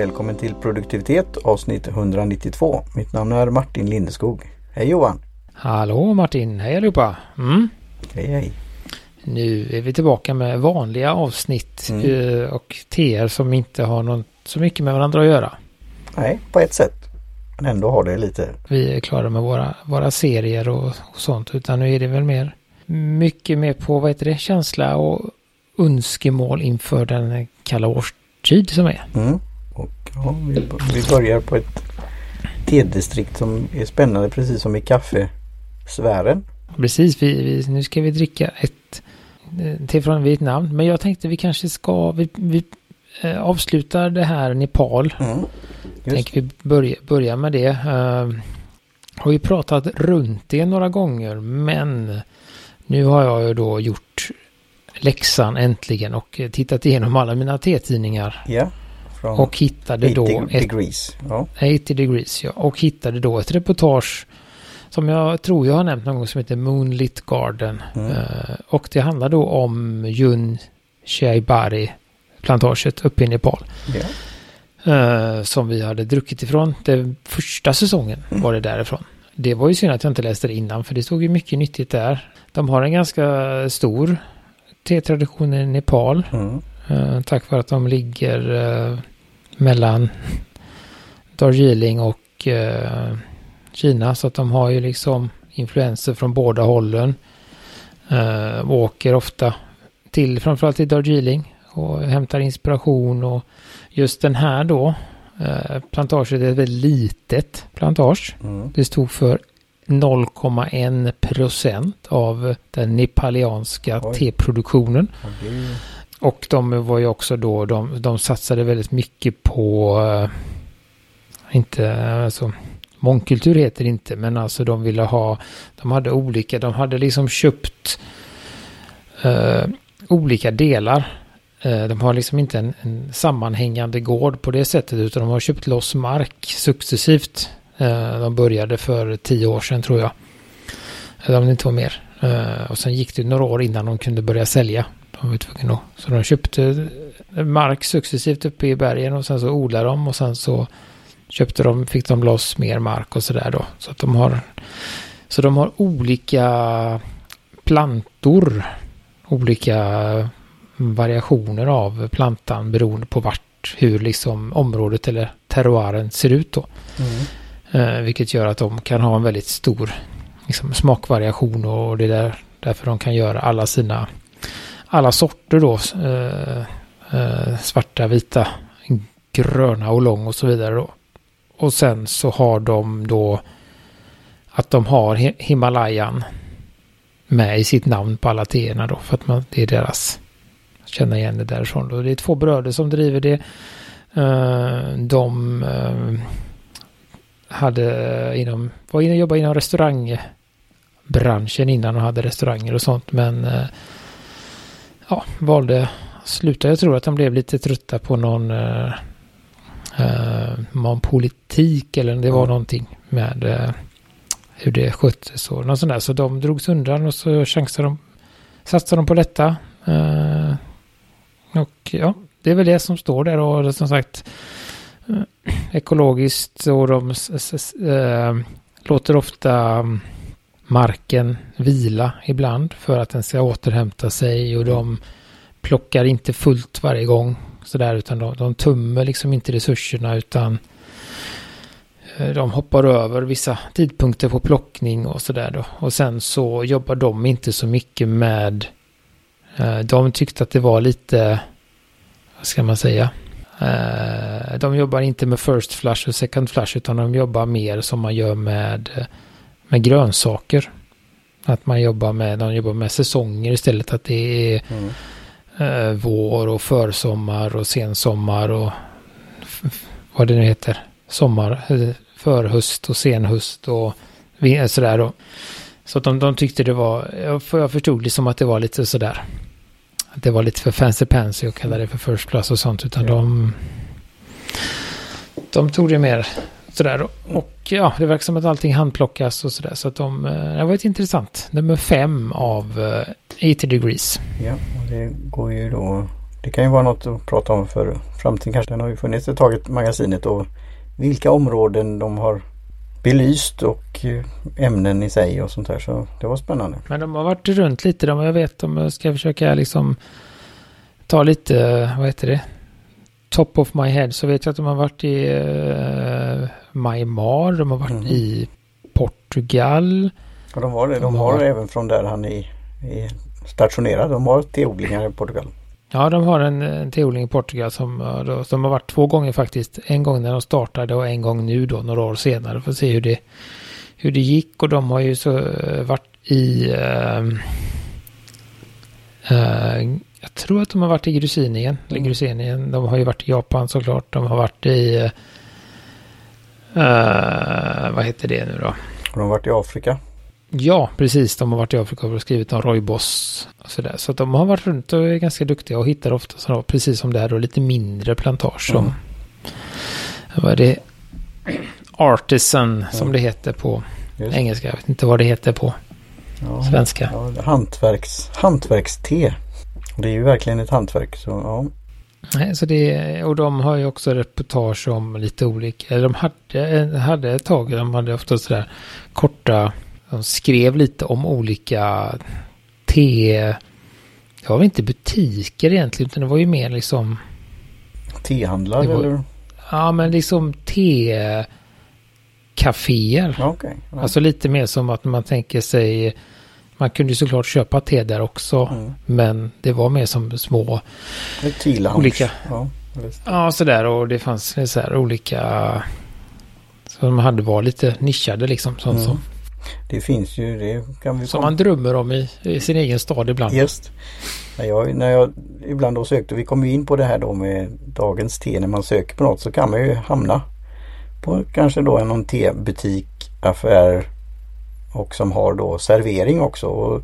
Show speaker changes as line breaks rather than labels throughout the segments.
Välkommen till produktivitet avsnitt 192. Mitt namn är Martin Lindeskog. Hej Johan!
Hallå Martin, hej allihopa! Mm.
Hej hej!
Nu är vi tillbaka med vanliga avsnitt mm. Eh, och TR som inte har något så mycket med varandra att göra.
Nej, på ett sätt. Men ändå har det lite.
Vi är klara med våra, våra serier och, och sånt utan nu är det väl mer mycket mer på vad heter det, känsla och önskemål inför den kalla årstid som är.
Mm. Och ja, vi, vi börjar på ett tedistrikt som är spännande precis som i kaffesfären.
Precis, vi, vi, nu ska vi dricka ett eh, te från Vietnam. Men jag tänkte vi kanske ska, vi, vi eh, avslutar det här Nepal. Mm, tänker vi börja, börja med det. Uh, har ju pratat runt det några gånger men nu har jag ju då gjort läxan äntligen och tittat igenom alla mina T-tidningar.
Ja.
Och hittade 80 då...
Degrees.
Ja. 80 degrees, ja. Och hittade då ett reportage som jag tror jag har nämnt någon gång som heter Moonlit Garden. Mm. Uh, och det handlar då om Yun Shaibari plantaget uppe i Nepal. Yeah. Som vi hade druckit ifrån. Den första säsongen mm. var det därifrån. Det var ju synd att jag inte läste det innan för det stod ju mycket nyttigt där. De har en ganska stor tetradition i Nepal. Mm. Uh, tack vare att de ligger uh, mellan Darjeeling och uh, Kina. Så att de har ju liksom influenser från båda hållen. Uh, åker ofta till framförallt till Darjeeling och hämtar inspiration och just den här då plantaget är ett väldigt litet plantage. Mm. Det stod för 0,1 procent av den nepalianska teproduktionen. Okay. Och de var ju också då, de, de satsade väldigt mycket på, uh, inte, alltså, mångkultur heter det inte, men alltså de ville ha, de hade olika, de hade liksom köpt uh, olika delar. Eh, de har liksom inte en, en, sammanhängande gård på det sättet, utan de har köpt loss mark successivt. de började för tio år sedan tror jag. Eller om det inte var mer. och sen gick det några år innan de kunde börja sälja. De var tvungna att. Så de köpte mark successivt uppe i bergen och sen så odlade de och sen så köpte de, fick de loss mer mark och sådär då. Så att de har, så de har olika plantor, olika variationer av plantan beroende på vart, hur liksom området eller terroiren ser ut då. Mm. Eh, vilket gör att de kan ha en väldigt stor liksom, smakvariation och det är där, därför de kan göra alla sina alla sorter då. Eh, eh, svarta, vita, gröna och lång och så vidare då. Och sen så har de då att de har Himalayan med i sitt namn på alla teerna då. För att man, det är deras, känna igen det därifrån då. Det är två bröder som driver det. Eh, de eh, hade inom, var inne och jobbade inom restaurangbranschen innan och hade restauranger och sånt. Men eh, ja, valde att sluta. Jag tror att de blev lite trötta på någon, eh, eh, någon politik eller det var mm. någonting med eh, hur det sköttes och något sånt där. Så de drogs undan och så chansade de, satsade de på detta. Eh, och ja, det är väl det som står där och som sagt eh, ekologiskt och de äh, låter ofta marken vila ibland för att den ska återhämta sig och de plockar inte fullt varje gång sådär utan de, de tummer liksom inte resurserna utan eh, de hoppar över vissa tidpunkter på plockning och sådär då. Och sen så jobbar de inte så mycket med, eh, de tyckte att det var lite, vad ska man säga, eh, de jobbar inte med first flush och second flush utan de jobbar mer som man gör med med grönsaker. Att man jobbar med, de jobbar med säsonger istället. Att det är mm. eh, vår och försommar och sensommar och vad det nu heter. Sommar, eh, förhöst och senhöst och sådär då. Så att de, de tyckte det var, jag förstod liksom att det var lite sådär. Att det var lite för fancy pansy att kalla det för first class och sånt. Utan ja. de, de tog det mer Sådär. Och ja, det verkar som att allting handplockas och sådär. Så att de, eh, det var ett intressant. Nummer fem av 80 eh, degrees.
Ja, och det går ju då Det kan ju vara något att prata om för framtiden kanske. Den har ju funnits ett tag i magasinet och vilka områden de har belyst och eh, ämnen i sig och sånt där. Så det var spännande.
Men de har varit runt lite. De, jag vet jag ska försöka liksom ta lite, vad heter det? Top of my head så vet jag att de har varit i uh, Myanmar. De har varit mm. i Portugal.
Ja, de var det. De, de har, har även från där han är, är stationerad. De har teodlingar i Portugal.
Ja, de har en, en teodling i Portugal som, då, som har varit två gånger faktiskt. En gång när de startade och en gång nu då, några år senare. För att se hur det, hur det gick. Och de har ju så uh, varit i... Uh, uh, jag tror att de har varit i Grusinien. Mm. Grusinien. De har ju varit i Japan såklart. De har varit i... vad heter det nu då?
Har de varit i Afrika?
Ja, precis. De har varit i Afrika och skrivit om och sådär. Så att de har varit runt och är ganska duktiga och hittar ofta sådana, precis som det här då, lite mindre plantage som... Mm. Vad är det? Artisan mm. som det heter på Just. engelska. Jag vet inte vad det heter på ja, svenska.
Ja, hantverks, hantverkste. Det är ju verkligen ett hantverk. Så, ja.
Nej, så det, och de har ju också reportage om lite olika, eller de hade, hade ett tag, de hade ofta sådär korta de skrev lite om olika te... Det var väl inte butiker egentligen utan det var ju mer liksom...
Tehandlar var, eller?
Ja men liksom te... Caféer.
Okay, ja.
Alltså lite mer som att man tänker sig... Man kunde ju såklart köpa te där också. Mm. Men det var mer som små... Olika... Ja, ja sådär och det fanns så här olika... Som hade var lite nischade liksom. Sånt mm. som
det finns ju, det kan vi
Som man drömmer om i, i, sin egen stad ibland.
Just. När jag, när jag ibland då sökte, vi kom in på det här då med dagens te, när man söker på något så kan man ju hamna på kanske då någon tebutik, affär och som har då servering också. Och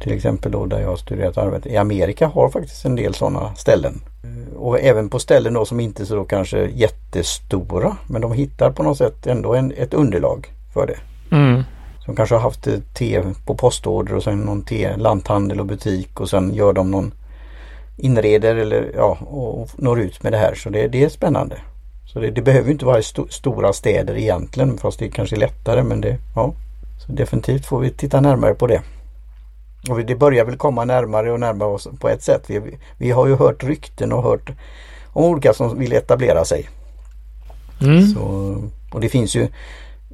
till exempel då där jag har studerat arbete i Amerika har faktiskt en del sådana ställen. Och även på ställen då som inte är så kanske jättestora men de hittar på något sätt ändå en, ett underlag för det.
Mm.
De kanske har haft te på postorder och sen någon te, lanthandel och butik och sen gör de någon inreder eller ja och når ut med det här. Så det, det är spännande. Så det, det behöver inte vara st stora städer egentligen fast det är kanske lättare men det ja. Så definitivt får vi titta närmare på det. Och det börjar väl komma närmare och närmare oss på ett sätt. Vi, vi har ju hört rykten och hört om olika som vill etablera sig.
Mm.
Så, och det finns ju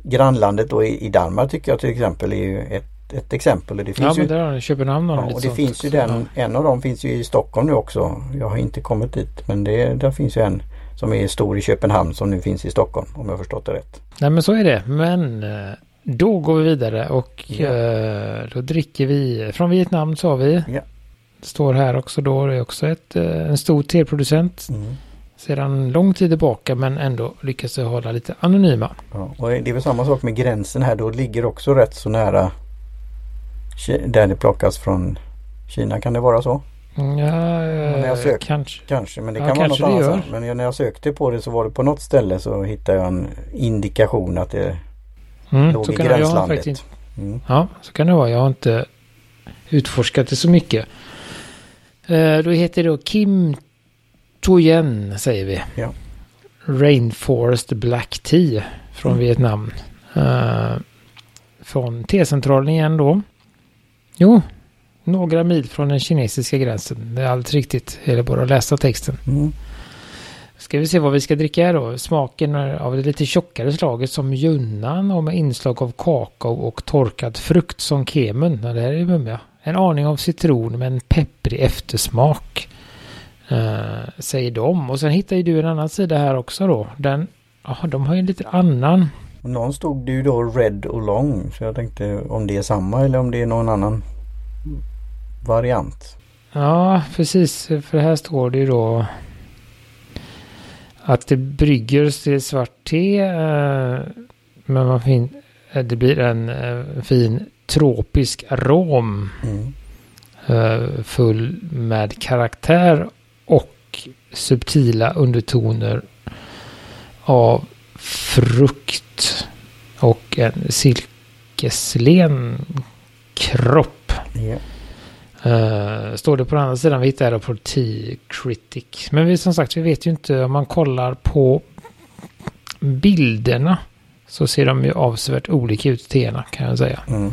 grannlandet då i, i Danmark tycker jag till exempel är ju ett, ett exempel. Det finns
ja,
ju,
men där har Köpenhamn
har ja, och det sånt. finns ju den, en av dem finns ju i Stockholm nu också. Jag har inte kommit dit men det, där finns ju en som är stor i Köpenhamn som nu finns i Stockholm om jag förstått det rätt.
Nej men så är det. Men eh, då går vi vidare och ja. Eh, då dricker vi från Vietnam sa vi.
Ja.
Står här också då. Det är också ett, eh, en stor teproducent. Mm sedan lång tid tillbaka men ändå lyckas de hålla lite anonyma.
Ja, och det är väl samma sak med gränsen här. Då ligger också rätt så nära där det plockas från Kina. Kan det vara så?
Ja, när jag sökte,
kanske. kanske. Men det kan ja, vara något annat. Men när jag sökte på det så var det på något ställe så hittade jag en indikation att det mm, låg i gränslandet.
Inte, mm. Ja, så kan det vara. Jag har inte utforskat det så mycket. Eh, då heter det Kim Toyen säger vi.
Ja.
Rainforest Black Tea från mm. Vietnam. Uh, från T-centralen igen då. Jo, några mil från den kinesiska gränsen. Det är alldeles riktigt. Det är bara att läsa texten.
Mm.
Ska vi se vad vi ska dricka här då. Smaken av det lite tjockare slaget som Junnan och med inslag av kakao och torkad frukt som kemun. Ja, det här är mummiga. En aning av citron med en pepprig eftersmak. Uh, säger de. Och sen hittar ju du en annan sida här också då. Den, ja, de har ju en lite annan.
Någon stod det ju då Red och Long. Så jag tänkte om det är samma eller om det är någon annan variant.
Ja, precis. För här står det ju då att det brygger till svart te. Uh, men man fin det blir en uh, fin tropisk arom.
Mm.
full med karaktär och subtila undertoner av frukt och en silkeslen kropp.
Yeah.
Uh, står det på den andra sidan vi hittar på T-Critic. Men vi som sagt, vi vet ju inte om man kollar på bilderna så ser de ju avsevärt olika ut teerna kan jag säga. Mm.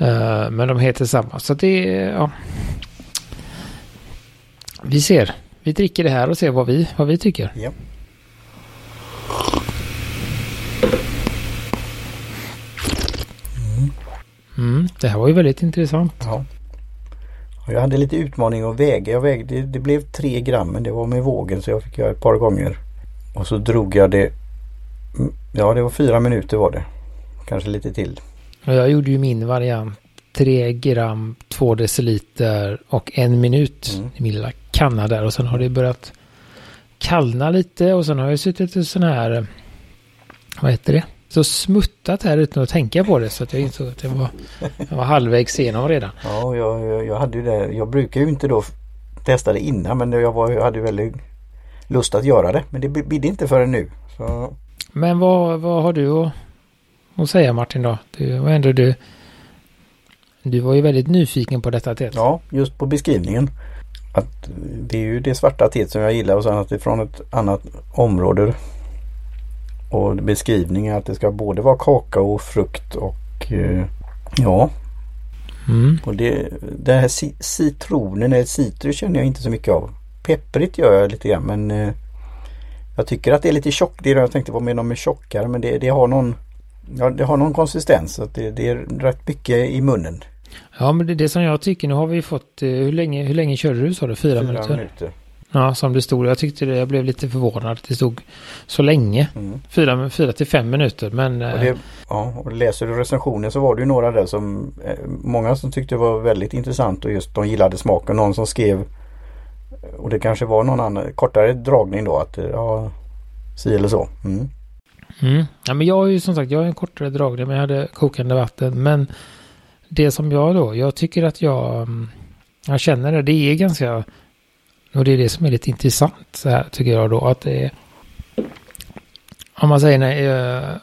Uh, men de heter samma. Så det ja. Vi ser. Vi dricker det här och ser vad vi, vad vi tycker. Ja. Mm. Mm, det här var ju väldigt intressant. Ja.
Jag hade lite utmaning att väga. Jag vägde, det blev tre gram men det var med vågen så jag fick göra ett par gånger. Och så drog jag det. Ja det var fyra minuter var det. Kanske lite till.
Jag gjorde ju min variant. Tre gram, två deciliter och en minut mm. i min lilla kanna där. Och sen har det börjat kallna lite och sen har jag suttit i sån här, vad heter det? Så smuttat här utan att tänka på det så att jag insåg att jag var, jag var halvvägs igenom redan.
Ja, jag, jag hade ju det. Jag brukar ju inte då testa det innan men jag, var, jag hade väldigt lust att göra det. Men det bidde inte förrän nu. Så.
Men vad, vad har du att, att säga Martin då? Du var ändå du. Du var ju väldigt nyfiken på detta teet.
Ja, just på beskrivningen. Att det är ju det svarta teet som jag gillar och sen att det är från ett annat område och beskrivningen att det ska både vara kakao, frukt och eh, ja. Mm. Och det, det här citronen eller citrus känner jag inte så mycket av. Pepprigt gör jag lite grann men eh, jag tycker att det är lite tjockt. Det är jag tänkte med någon med tjockare men det, det har någon Ja, det har någon konsistens. Så det, det är rätt mycket i munnen.
Ja, men det det som jag tycker. Nu har vi fått, eh, hur länge, hur länge körde du sa du? Fyra, Fyra minuter? minuter. Ja, som det stod. Jag tyckte det, jag blev lite förvånad. Det stod så länge. Mm. Fyra, fyra till fem minuter. Men...
Och det, ja, och läser du recensionen så var det ju några där som eh, Många som tyckte det var väldigt intressant och just de gillade smaken. Någon som skrev Och det kanske var någon annan kortare dragning då att ja Si eller så. Mm.
Mm. Ja, men jag har ju som sagt jag har en kortare dragning men jag hade kokande vatten. Men det som jag då, jag tycker att jag mm, Jag känner det, det är ganska och det är det som är lite intressant så här tycker jag då. Att det är, om man säger nej, uh,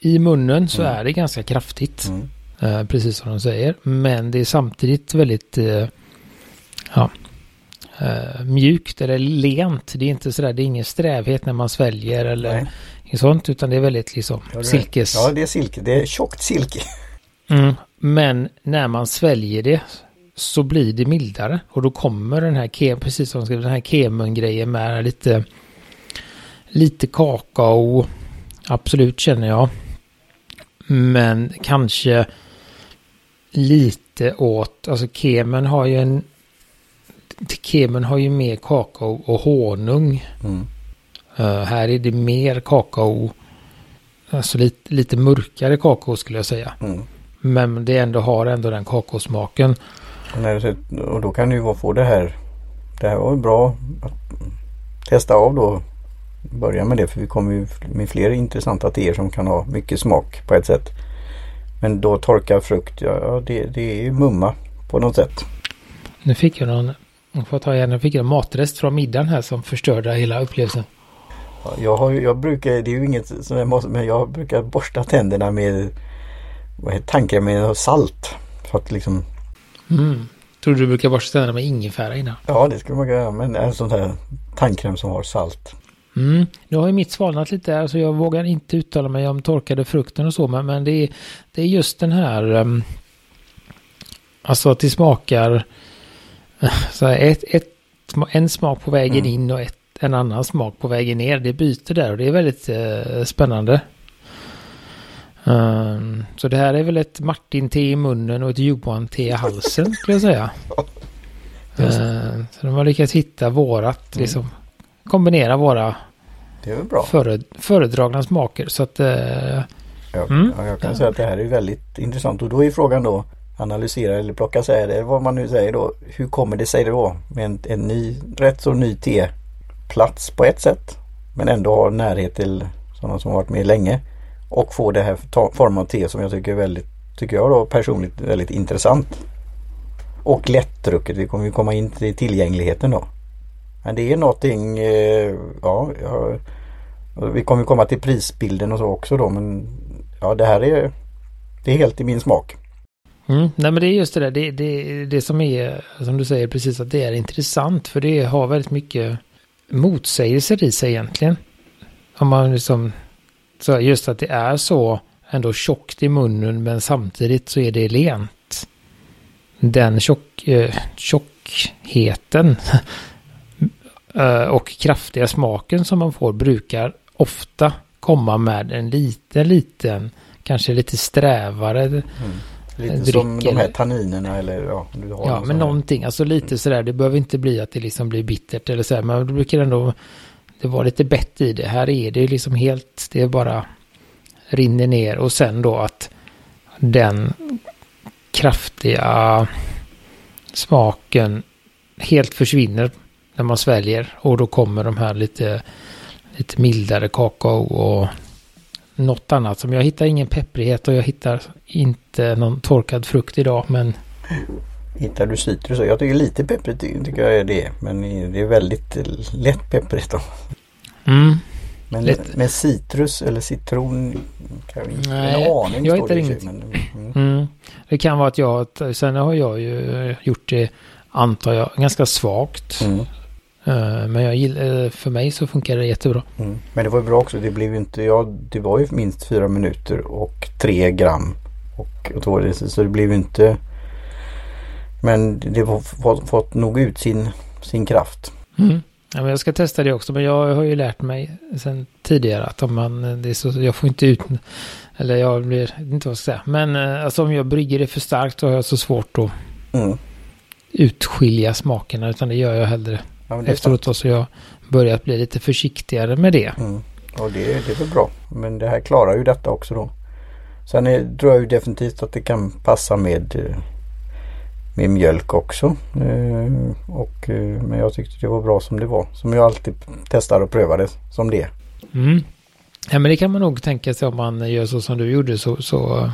i munnen så mm. är det ganska kraftigt. Mm. Uh, precis som de säger. Men det är samtidigt väldigt uh, ja, mjukt eller lent. Det är inte sådär, det är ingen strävhet när man sväljer eller nej. sånt. Utan det är väldigt liksom
ja,
silkes.
Ja, det är silke. Det är tjockt silke.
Mm. Men när man sväljer det så blir det mildare och då kommer den här precis som den här kemun-grejen med lite lite kakao. Absolut känner jag. Men kanske lite åt, alltså kemen har ju en kemen har ju mer kakao och honung. Mm. Uh, här är det mer kakao. Alltså lite, lite mörkare kakao skulle jag säga. Mm. Men det ändå har ändå den kakaosmaken.
Och då kan du ju få det här. Det här var ju bra att testa av då. Börja med det för vi kommer ju med fler intressanta teer som kan ha mycket smak på ett sätt. Men då torkad frukt, ja det, det är ju mumma på något sätt.
Nu fick jag någon, jag får ta igen, jag fick en matrest från middagen här som förstörde hela upplevelsen.
Jag, har, jag brukar, det är ju inget som jag måste, men jag brukar borsta tänderna med vad heter tankar med salt. För att liksom
Mm. Tror du brukar borsta tänderna med ingefära innan?
Ja, det skulle man kunna göra. Men en sån här tandkräm som har salt.
Mm. Nu har ju mitt svalnat lite alltså jag vågar inte uttala mig om torkade frukten och så. Men, men det, är, det är just den här... Um, alltså att det smakar... Så här, ett, ett, en smak på vägen mm. in och ett, en annan smak på vägen ner. Det byter där och det är väldigt uh, spännande. Um, så det här är väl ett Martin-te i munnen och ett Johan-te i halsen skulle jag säga. uh, så de har lyckats hitta vårat, mm. liksom kombinera våra. Före, föredragna smaker. Så att, uh,
ja, mm. ja, jag kan säga att det här är väldigt intressant och då är frågan då analysera eller plocka sig det vad man nu säger då. Hur kommer det sig då med en, en ny, rätt så ny teplats på ett sätt men ändå har närhet till sådana som varit med länge och få det här formen av te som jag tycker är väldigt, tycker jag då personligt väldigt intressant. Och lättdrucket. Vi kommer ju komma in till tillgängligheten då. Men det är någonting, eh, ja, ja, vi kommer komma till prisbilden och så också då men ja det här är, det är helt i min smak.
Mm, nej men det är just det där, det, det, det som är, som du säger precis, att det är intressant. För det har väldigt mycket motsägelser i sig egentligen. Om man liksom, så just att det är så ändå tjockt i munnen men samtidigt så är det lent. Den tjock, eh, tjockheten eh, och kraftiga smaken som man får brukar ofta komma med en liten, liten, kanske lite strävare mm.
Lite dryck som de här tanninerna eller ja.
Du har ja, men någonting. Alltså lite mm. sådär. Det behöver inte bli att det liksom blir bittert eller så Men det brukar ändå det var lite bett i det. Här är det liksom helt, det är bara rinner ner och sen då att den kraftiga smaken helt försvinner när man sväljer och då kommer de här lite, lite mildare kakao och något annat som jag hittar ingen pepprighet och jag hittar inte någon torkad frukt idag men
Hittar du citrus? Jag tycker lite pepprigt tycker jag är det. Men det är väldigt lätt pepprigt då.
Mm.
Men Lite. med citrus eller citron kan jag inte
Nej, en aning. Jag hittar inget. Men, mm. Mm. Det kan vara att jag, sen har jag ju gjort det, antar jag, ganska svagt. Mm. Uh, men jag gillar, eh, för mig så funkar det jättebra.
Mm. Men det var ju bra också, det blev ju inte, ja det var ju minst fyra minuter och tre gram. Och, och det, så det blev ju inte men det har fått, nog ut sin, sin kraft.
Mm. Ja, men jag ska testa det också, men jag har ju lärt mig sen tidigare att om man, det är så, jag får inte ut, eller jag blir, inte vad jag ska säga, men eh, alltså om jag brygger det för starkt så har jag så svårt att mm. utskilja smakerna, utan det gör jag hellre ja, efteråt. Så jag börjat bli lite försiktigare med det.
Mm. Och det, det är väl bra, men det här klarar ju detta också då. Sen är, tror jag ju definitivt att det kan passa med eh, med mjölk också. Eh, och, eh, men jag tyckte det var bra som det var. Som jag alltid testar och prövade som det.
Mm. Ja men det kan man nog tänka sig om man gör så som du gjorde så, så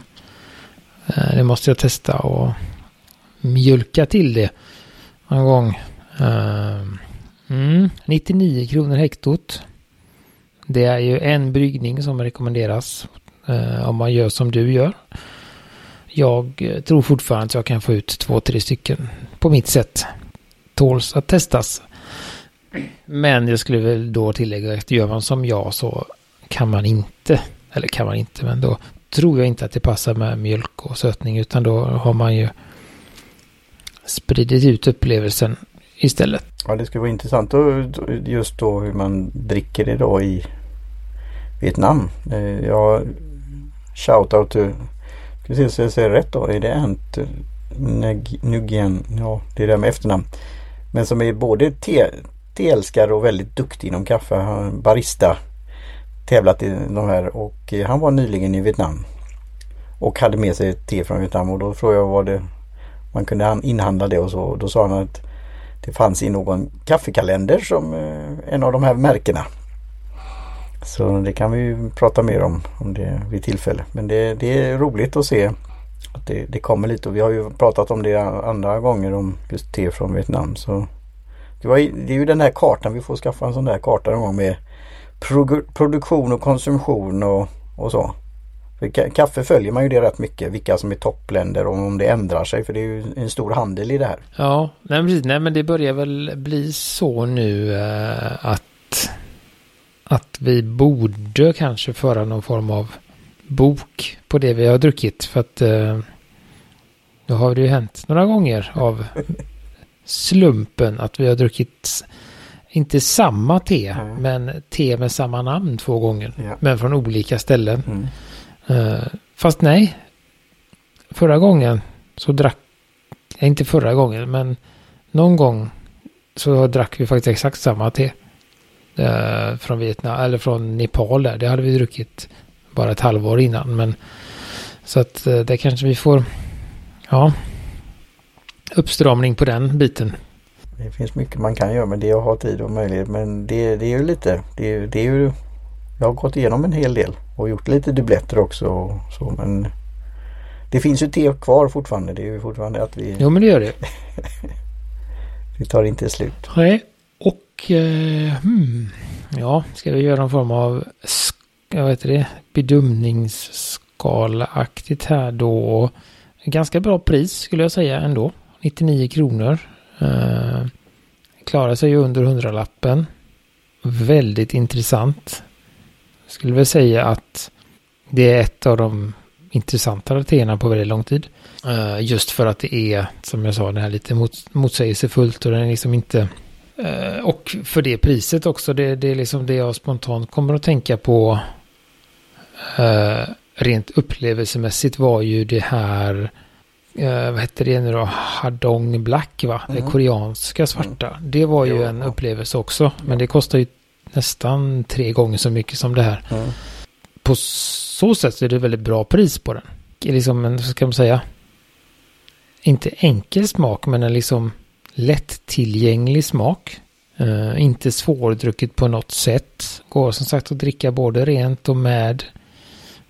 eh, det måste jag testa och mjölka till det någon gång. Eh, mm, 99 kronor hektot. Det är ju en bryggning som rekommenderas eh, om man gör som du gör. Jag eh, tror fortfarande att jag kan få ut två, tre stycken på mitt sätt. Tåls att testas. Men jag skulle väl då tillägga att gör man som jag så kan man inte, eller kan man inte, men då tror jag inte att det passar med mjölk och sötning utan då har man ju spridit ut upplevelsen istället.
Ja, det skulle vara intressant just då hur man dricker det då i Vietnam. Ja, jag shout-out till Ska se så jag säger rätt då. Är det Ant eh, Nugian? Ja, det är det med efternamn. Men som är både te, teälskare och väldigt duktig inom kaffe. Han barista. Tävlat i de här och eh, han var nyligen i Vietnam. Och hade med sig te från Vietnam och då frågade jag vad det man kunde inhandla det och så. Då sa han att det fanns i någon kaffekalender som eh, en av de här märkena. Så det kan vi prata mer om, om det vid tillfälle. Men det, det är roligt att se att det, det, kommer lite och vi har ju pratat om det andra gånger om just te från Vietnam. Så det, var, det är ju den här kartan, vi får skaffa en sån där karta någon gång med produktion och konsumtion och, och så. För kaffe följer man ju det rätt mycket, vilka som är toppländer och om det ändrar sig för det är ju en stor handel i det här.
Ja, nej, nej men det börjar väl bli så nu eh, att att vi borde kanske föra någon form av bok på det vi har druckit. För att eh, då har det ju hänt några gånger av slumpen att vi har druckit inte samma te, mm. men te med samma namn två gånger. Ja. Men från olika ställen. Mm. Uh, fast nej, förra gången så drack, inte förra gången, men någon gång så drack vi faktiskt exakt samma te eh, från Vietnam, eller från Nepal där. Det hade vi druckit bara ett halvår innan. Men så att eh, det kanske vi får, ja, uppstramning på den biten.
Det finns mycket man kan göra med det och ha tid och möjlighet. Men det, det är ju lite, det, det är ju, jag har gått igenom en hel del och gjort lite dubbletter också. Och så, men det finns ju te kvar fortfarande. Det är ju fortfarande att vi...
Jo men det gör det.
vi tar inte slut.
Nej. Och eh, hmm, ja, ska vi göra någon form av jag vet det, bedömningsskalaaktigt här då. ganska bra pris skulle jag säga ändå. 99 kronor. Eh, klarar sig ju under hundralappen. Väldigt intressant. Jag skulle väl säga att det är ett av de intressantare teerna på väldigt lång tid. Uh, just för att det är, som jag sa, det här lite mot, motsägelsefullt och den är liksom inte... Uh, och för det priset också, det, det är liksom det jag spontant kommer att tänka på. Uh, rent upplevelsemässigt var ju det här eh, vad hette det nu då, Hadong Black va, mm. det koreanska svarta. Mm. Det var ju jo, en ja. upplevelse också, men det kostar ju nästan tre gånger så mycket som det här. Mm. På så sätt är det väldigt bra pris på den. Liksom en, vad ska man säga, inte enkel smak, men en liksom lättillgänglig smak. Uh, inte svårdrucket på något sätt. Går som sagt att dricka både rent och med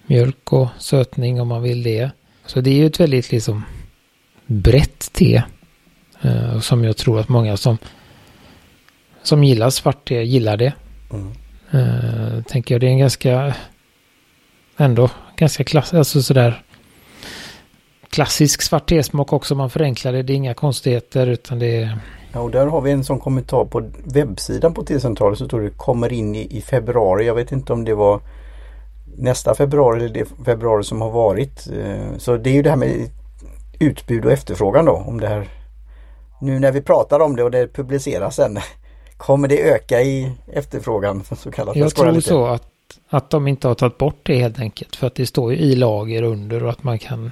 mjölk och sötning om man vill det. Så det är ju ett väldigt liksom brett te. Eh, som jag tror att många som, som gillar svart te gillar det. Mm. Eh, tänker jag det är en ganska ändå ganska klass, alltså sådär klassisk svart tesmak också. Man förenklar det. Det är inga konstigheter utan det är
Ja, och där har vi en sån kommentar på webbsidan på T-centralen så står det kommer in i, i februari. Jag vet inte om det var nästa februari eller det februari som har varit. Eh, så det är ju det här med utbud och efterfrågan då. Om det här Nu när vi pratar om det och det publiceras sen Kommer det öka i efterfrågan? Så kallat.
Jag tror lite. så att, att de inte har tagit bort det helt enkelt. För att det står ju i lager under och att man kan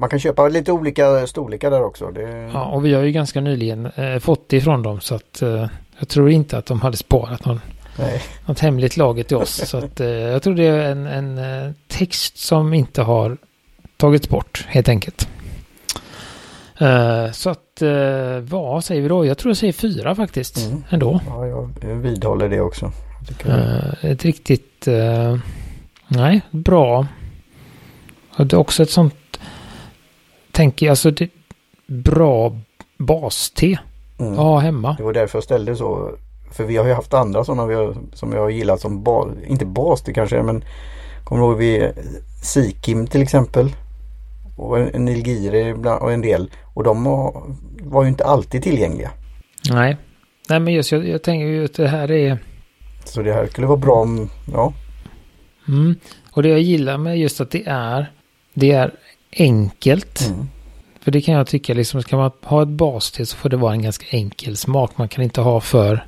man kan köpa lite olika storlekar där också.
Det... Ja, och vi har ju ganska nyligen eh, fått det ifrån dem så att eh, jag tror inte att de hade sparat någon Nej. något hemligt lager till oss. så att, eh, jag tror det är en, en eh, text som inte har tagits bort helt enkelt. Uh, så att, uh, vad säger vi då? Jag tror jag säger fyra faktiskt mm. ändå.
Ja, jag vidhåller det också.
Ett riktigt, nej, bra. Och det är också ett sånt, tänker jag, alltså det, bra baste. Mm. Ja, hemma.
Det var därför jag ställde så för vi har ju haft andra sådana vi har, som jag har gillat som bas, inte bas det kanske men Kommer du ihåg vi Sikim till exempel och Nilgiri och en del och de var, var ju inte alltid tillgängliga.
Nej, nej men just jag, jag tänker ju att det här är
Så det här skulle vara bra om, ja.
Mm. Och det jag gillar med just att det är det är enkelt. Mm. För det kan jag tycka liksom, ska man ha ett baste så får det vara en ganska enkel smak. Man kan inte ha för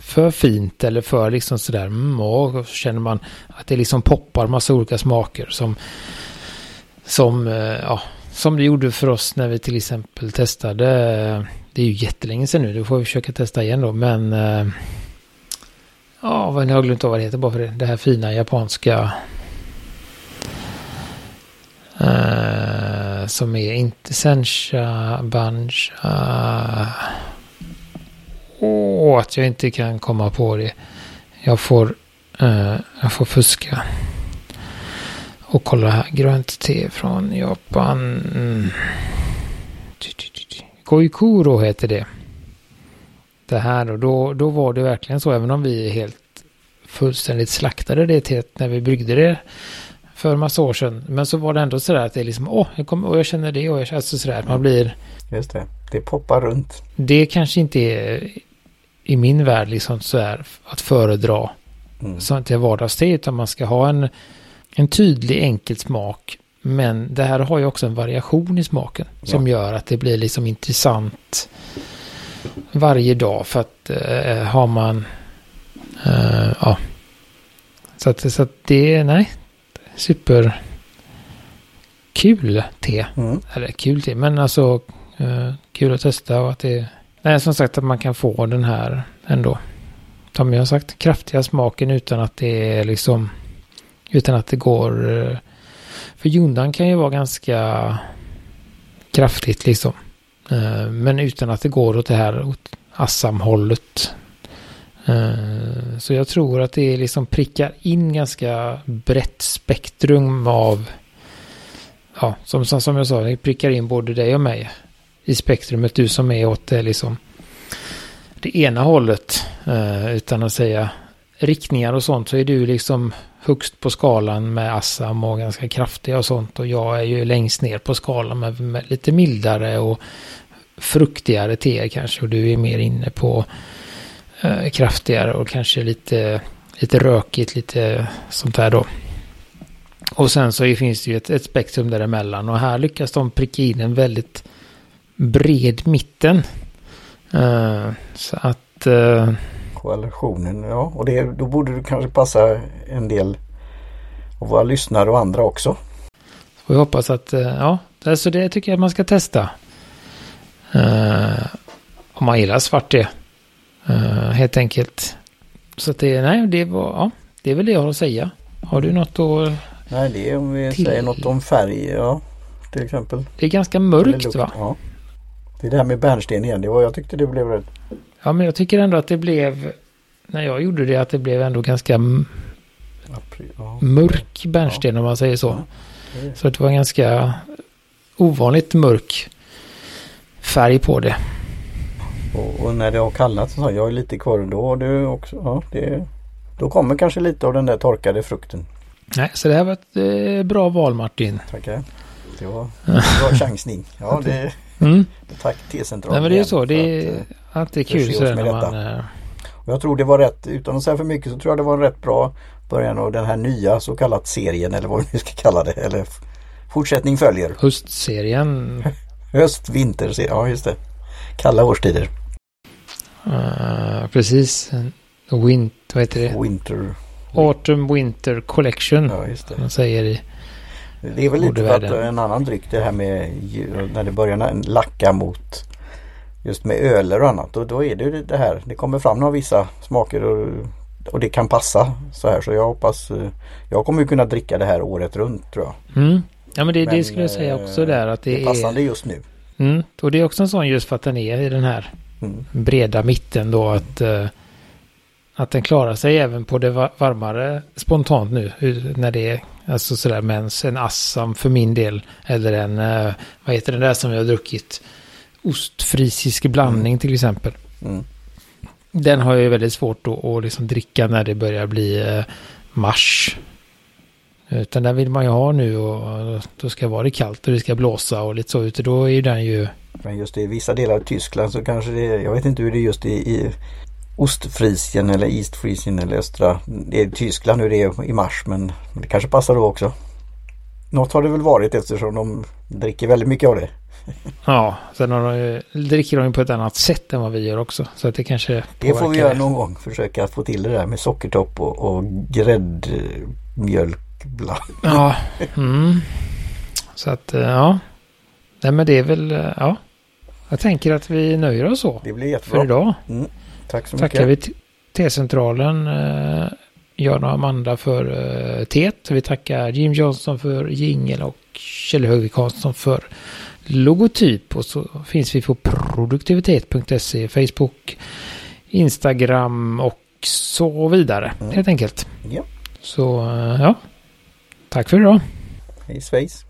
för fint eller för liksom sådär. Mm, och så känner man att det liksom poppar massa olika smaker som som, eh, ja, som det gjorde för oss när vi till exempel testade. Det är ju jättelänge sedan nu, det får vi försöka testa igen då. Men eh, ja, vad jag har glömt av vad det heter bara för det. Det här fina japanska Uh, som är inte sencha, Banja. Åh, att jag inte kan komma på det. Jag får, uh, jag får fuska. Och kolla här, grönt te från Japan. Mm. Goikuro heter det. Det här och då, då var det verkligen så, även om vi helt fullständigt slaktade det teet när vi byggde det för massa år sedan. Men så var det ändå sådär att det är liksom, åh, jag, kommer, och jag känner det och jag känner alltså sådär att man blir...
Just det, det poppar runt.
Det kanske inte är i min värld liksom så här att föredra mm. sånt till vardagste utan man ska ha en, en tydlig enkel smak. Men det här har ju också en variation i smaken ja. som gör att det blir liksom intressant varje dag för att äh, har man äh, ja så att, så att det är nej super kul te. Mm. Eller kul te men alltså äh, kul att testa och att det Nej, som sagt att man kan få den här ändå. Som jag har sagt, kraftiga smaken utan att det är liksom... Utan att det går... Eh, för Jundan kan ju vara ganska kraftigt liksom. Eh, men utan att det går åt det här åt Assam-hållet. Eh, så jag tror att det liksom prickar in ganska brett spektrum av... Ja, som, som jag sa, det prickar in både dig och mig i spektrumet. Du som är åt det liksom det ena hållet. Eh, utan att säga riktningar och sånt så är du liksom högst på skalan med Assam och ganska kraftiga och sånt. Och jag är ju längst ner på skalan med, med lite mildare och fruktigare teer kanske. Och du är mer inne på eh, kraftigare och kanske lite, lite rökigt, lite sånt där då. Och sen så finns det ju ett, ett spektrum däremellan. Och här lyckas de pricka in en väldigt bred mitten. Uh, så att... Uh,
Koalitionen, ja. Och det, då borde det kanske passa en del av våra lyssnare och andra också.
Får vi hoppas att, uh, ja, alltså det tycker jag man ska testa. om man gillar svart det. Helt enkelt. Så att det, nej, det var, ja, det är väl det jag har att säga. Har du något att
Nej, det är om vi till... säger något om färg, ja. Till exempel.
Det är ganska mörkt va?
Ja. Det är det här med bärnsten igen. Det var, jag tyckte det blev rätt.
Ja, men jag tycker ändå att det blev, när jag gjorde det, att det blev ändå ganska mörk bärnsten ja. om man säger så. Ja. Så det var ganska ovanligt mörk färg på det.
Och, och när det har kallat så jag är lite kvar då du också, ja det, då kommer kanske lite av den där torkade frukten.
Nej, så det här var ett eh, bra val Martin.
Tackar. Det var en bra chansning. Ja, det, mm. Tack T-centralen.
Nej, men det är så. Det är att, eh, alltid kul så när man...
Eh... Och jag tror det var rätt, utan att säga för mycket, så tror jag det var en rätt bra början av den här nya så kallat serien eller vad vi nu ska kalla det. Eller fortsättning följer.
Höstserien.
Höst, vinterserien, ja just det. Kalla årstider.
Uh, precis. Wint, vad heter det?
Winter.
Autumn Winter Collection. Ja, just det. Man säger i
Det är väl lite för att en annan dryck det här med när det börjar lacka mot just med öler och annat. Och då är det det här. Det kommer fram några vissa smaker och, och det kan passa så här. Så jag hoppas Jag kommer kunna dricka det här året runt tror jag.
Mm. Ja men det, men, det skulle jag säga också där att det,
det är passande just nu.
Mm. Och det är också en sån just för att den är i den här mm. breda mitten då att att den klarar sig även på det varmare spontant nu. När det är alltså sådär med en Assam för min del. Eller en, eh, vad heter den där som vi har druckit? Ostfrisisk blandning mm. till exempel. Mm. Den har jag väldigt svårt att, att liksom dricka när det börjar bli eh, mars. Utan den vill man ju ha nu och då ska det vara kallt och det ska blåsa och lite så. Ute. Då är ju den ju...
Men just i vissa delar av Tyskland så kanske det är, jag vet inte hur det är just i, i Ostfriesien eller Eastfriesien eller östra. Det är Tyskland nu det är i mars men det kanske passar då också. Något har det väl varit eftersom de dricker väldigt mycket av det.
Ja, sen har de, dricker de på ett annat sätt än vad vi gör också. Så att det kanske
Det får vi göra någon gång. Försöka få till det där med sockertopp och, och gräddmjölk.
Ja, mm. så att eh, ja. Nej men det är väl, eh, ja. Jag tänker att vi nöjer oss så.
Det blir jättebra.
För idag.
Mm. Tack så
mycket. Tackar vi T-centralen, eh, och Amanda för eh, teet. Vi tackar Jim Johnson för jingel och Kjell Högvik Hansson för logotyp. Och så finns vi på produktivitet.se, Facebook, Instagram och så vidare. Mm. Helt enkelt.
Ja.
Så eh, ja, Tack för idag.
Hej svejs.